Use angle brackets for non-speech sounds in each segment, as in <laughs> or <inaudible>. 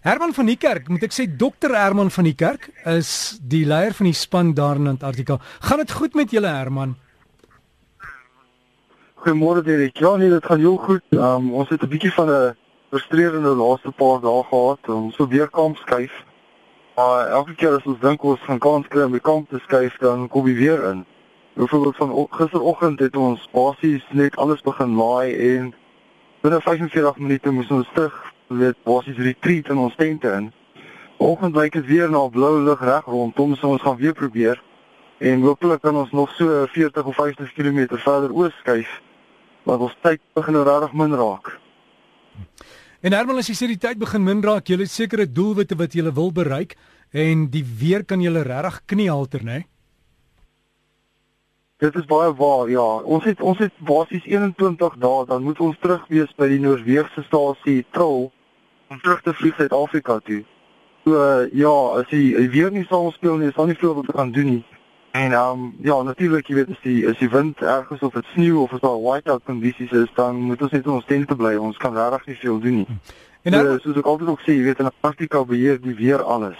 Herman van die Kerk, moet ek sê dokter Herman van die Kerk is die leier van die span daar in Antarktika. Gaan dit goed met julle Herman? Goeiemôre Derek. Ja, nee, dit gaan heel goed. Um, ons het 'n bietjie van 'n frustrerende laaste paar dae gehad. Ons sou weer kamp skuif. Maar elke keer as ons dink ons gaan kans kry om die kamp te skuif, dan kom hy weer in. Byvoorbeeld van gisteroggend het ons basies net alles begin laai en binne 45 minute moes ons terug weet basies retreat in ons tente in. Oggend lyk dit weer na blou lig reg rondom, so ons gaan weer probeer. En hopelik kan ons nog so 40 of 50 km verder oos skuif. Want ons tyd begin nou regtig min raak. En Herman, as jy sê die tyd begin min raak, jy het sekere doelwitte wat jy wil bereik en die weer kan julle regtig kniehalter, né? Nee? Dit is baie waar, ja. Ons het ons het basies 21 dae, dan moet ons terug wees by die Noordweegse stasie Troll om terug te vlieg Suid-Afrika toe. So uh, ja, as jy weer nie sal speel nie, sal nie veel wat kan doen nie. En ehm um, ja, natuurlik jy weet as die as die wind erg is of dit sneeu of as daar whiteout kondisies is, dan moet ons net in ons tente bly. Ons kan regtig nie veel doen nie. En dan, so, soos ek altyd ook sê, jy weet in Antarktika beheer die weer alles.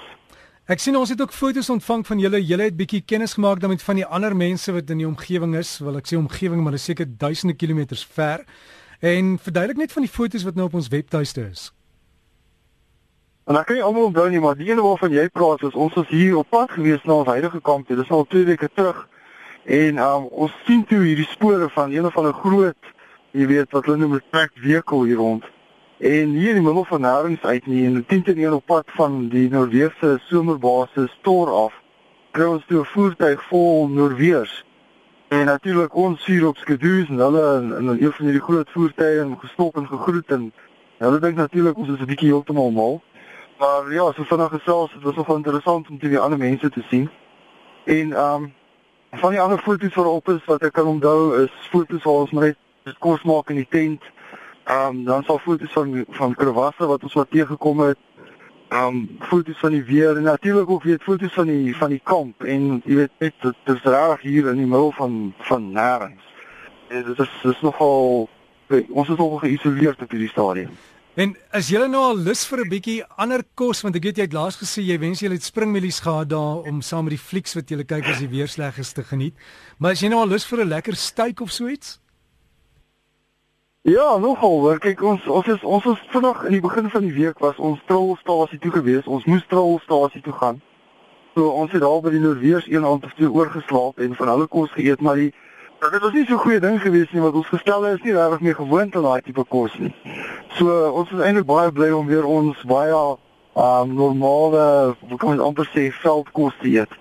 Ek sien ons het ook foto's ontvang van julle. Julle het bietjie kennis gemaak dan met van die ander mense wat in die omgewing is. Wil ek sê omgewing, maar dit is seker duisende kilometers ver. En verduidelik net van die foto's wat nou op ons webtuiste is. En ek kan nie almal onthou nie, maar die ene waarvan jy praat, is ons was hier op pad gewees na ons huidige kamp. Dit is al 2 weke terug. En um, ons sien toe hierdie spore van een of ander groot, jy weet wat hulle noem 'n track vehicle hier rond. En hier in die middel van nêrens uit nie en teen teen een op pad van die Noorweegse somerbasis Tor af. Kry ons toe 'n voertuig vol Noorweërs. En natuurlik ons hier op skeduus en hulle in, in een van hierdie groot voertuie en gestop en gegroet en hulle dink natuurlik ons is 'n bietjie heeltemal mal. Maar ja, so vanaand gesels, dit was nogal interessant om die ander mense te sien. En ehm um, van die ander foto's wat op is wat ek kan onthou is foto's waar ons net kos maak in die tent. Ehm um, dan sal foto's van van krewasse wat ons wat teëgekom het. Ehm um, foto's van die weer en natuurlik ook weet foto's van die van die kamp en jy weet net dit is reg hier in die middel van van nêrens. En dit is dis nogal ons is nogal geïsoleerd op hierdie stadium. En as jy nou al lus vir 'n bietjie ander kos want ek weet jy het laas gesê jy wens jy het springmielies gehad daar om saam met die flieks wat jy kyk as die weer sleg is te geniet. Maar as jy nou al lus vir 'n lekker steak of so iets? Ja, nogal. Kyk, ons ons is ons was vinnig in die begin van die week was ons trolstasie toe gewees. Ons moes trolstasie toe gaan. So ons het daar by die Noordweers een aand of twee oorgeslaap en van hulle kos geëet, maar die dit was nie so goeie ding gewees nie want ons gestelde is nie regtig meer gewoond aan daai tipe kos nie. So ons is eintlik baie bly om weer ons baie um normale, hoe kan ons amper sê veldkos te eet.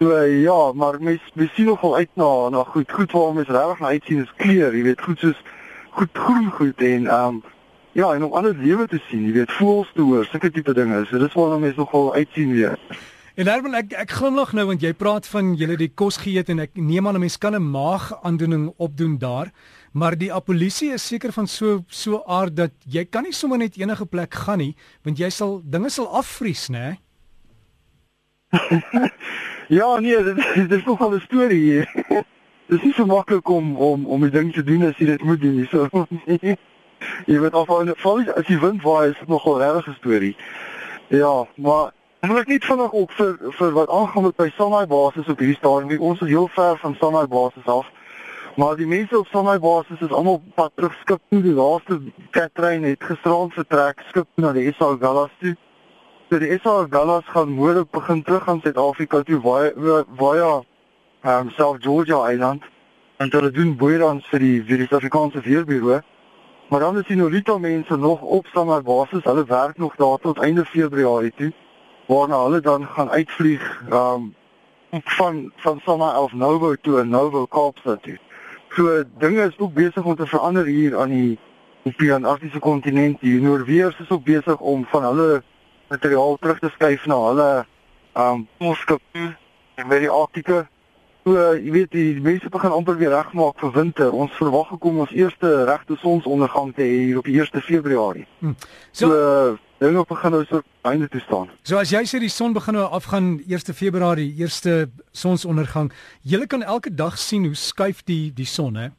So ja, maar mens mens sien nogal uit na na goed goed waar mens regtig na uitsien is kleur, jy weet, goed soos goed groen goed en ehm um, ja, en om ander lewe te sien, jy weet, voels te hoor, sulke tipe dinge. So dis waar mense nogal uitsien weer. En Herman, ek ek glimlag nou want jy praat van julle die kos geëet en ek neem aan 'n mens kan 'n maagaandoening opdoen daar, maar die polisie is seker van so so aard dat jy kan nie sommer net enige plek gaan nie, want jy sal dinge sal afvries, né? <laughs> ja, nee, dit, is nogal 'n storie hier. <laughs> Dit is nie so maklik om om om die ding te doen as jy dit moet doen. So <laughs> jy weet of al as jy wind waai is dit nogal 'n regte storie. Ja, maar ek wil net vanaand ook vir vir wat aangaan met by Sanai basis op hierdie stadium. Ons is heel ver van Sanai basis af. Maar die mense op Sanai basis is almal pad terug skip toe. Die laaste trein het gisterand vertrek skip na die SA Gallas toe. So die SA Gallas gaan môre begin terug aan Suid-Afrika toe waar waar ja ehm South Georgia Island en hulle doen boeirans vir die vir die Suid-Afrikaanse Veerbureau. Maar dan is die Norita mense nog op standaard basis. Hulle werk nog daar tot einde Februarie toe waarna hulle dan gaan uitvlieg um, van van Sanna af Novo toe en Novo Kaapstad toe. So dinge is ook besig om te verander hier aan die op die Antarktiese kontinent. Die Noorweërs is ook besig om van hulle materiaal terug te skuif na hulle um, Moskop en by die Arktiese So, jy weet die, die mense begin amper weer regmaak vir winter. Ons verwag gekom ons eerste regte sonsondergang te hê hier op 1 Februarie. Hm. So, so dinge begin nou so einde te staan. So as jy sê die son begin nou afgaan 1 Februarie, eerste sonsondergang, jy kan elke dag sien hoe skuif die die son, hè?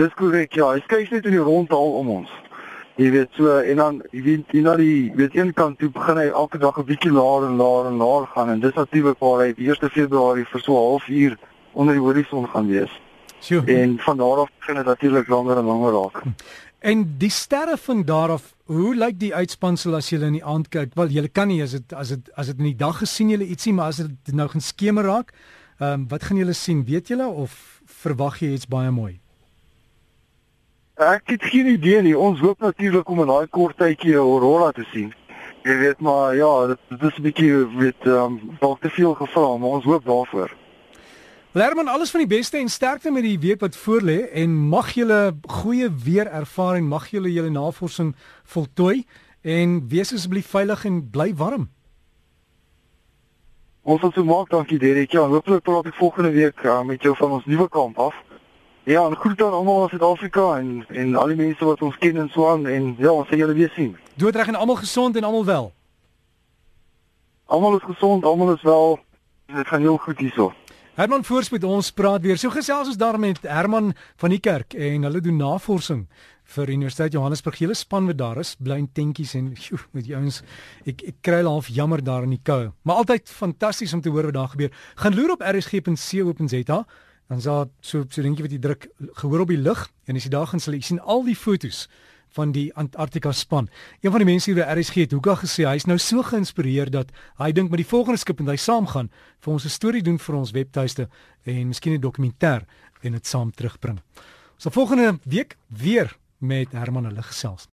Dis korrek, ja. Hy skuif net in die rondhaal om ons. Jy weet so en dan jy weet jy na die weet een kant toe begin hy elke dag 'n bietjie laer en laer en laer gaan en dis natuurlik waar hy die 1 Februarie vir so 'n halfuur onder die horison gaan wees. Sjoe. En van daar af begin dit natuurlik langer en langer raak. En die sterre van daar af, hoe lyk die uitspansel as jy in die aand kyk? Wel, jy kan nie as dit as dit as dit in die dag gesien jy ietsie, maar as dit nou gaan skemer raak, ehm um, wat gaan julle sien? Weet julle of verwag jy iets baie mooi? Ek het geen idee nie. Ons hoop natuurlik om in daai kort tydjie 'n aurora te sien. Jy weet maar ja, dit, dit is 'n bietjie weet ehm um, dalk te veel gevra, maar ons hoop daarvoor. Lerman, alles van die beste en sterkte met die week wat voorlê en mag julle goeie weer ervaring, mag julle julle navorsing voltooi en wees asseblief veilig en bly warm. Ons sal so maak, dankie Derek. Ja, hopelik praat ek volgende week uh, met jou van ons nuwe kamp af. Ja, en groet aan almal in Suid-Afrika en en al die mense wat ons ken en so aan en ja, ons sal julle weer sien. Doodreg en almal gesond en almal wel. Almal is gesond, almal is wel. Dit gaan heel goed hierso. Herman Voorspoed ons praat weer. So gesels ons daar met Herman van die kerk en hulle doen navorsing vir Universiteit Johannesburg. Hulle span wat daar is, bly in tentjies en joe, met die ouens ek ek kry half jammer daar in die koue. Maar altyd fantasties om te hoor wat daar gebeur. Gaan loer op rsg.co.za dan sal so so dingetjie wat jy druk gehoor op die lig en as jy daar gaan sal jy sien al die fotos van die Antarktika span. Een van die mense hier by RSG het hoeka gesê hy's nou so geïnspireer dat hy dink met die volgende skip en hy saam gaan vir ons 'n storie doen vir ons webtuiste en miskien 'n dokumentêr en dit saam terugbring. So volgende week weer met Herman hulle gesels.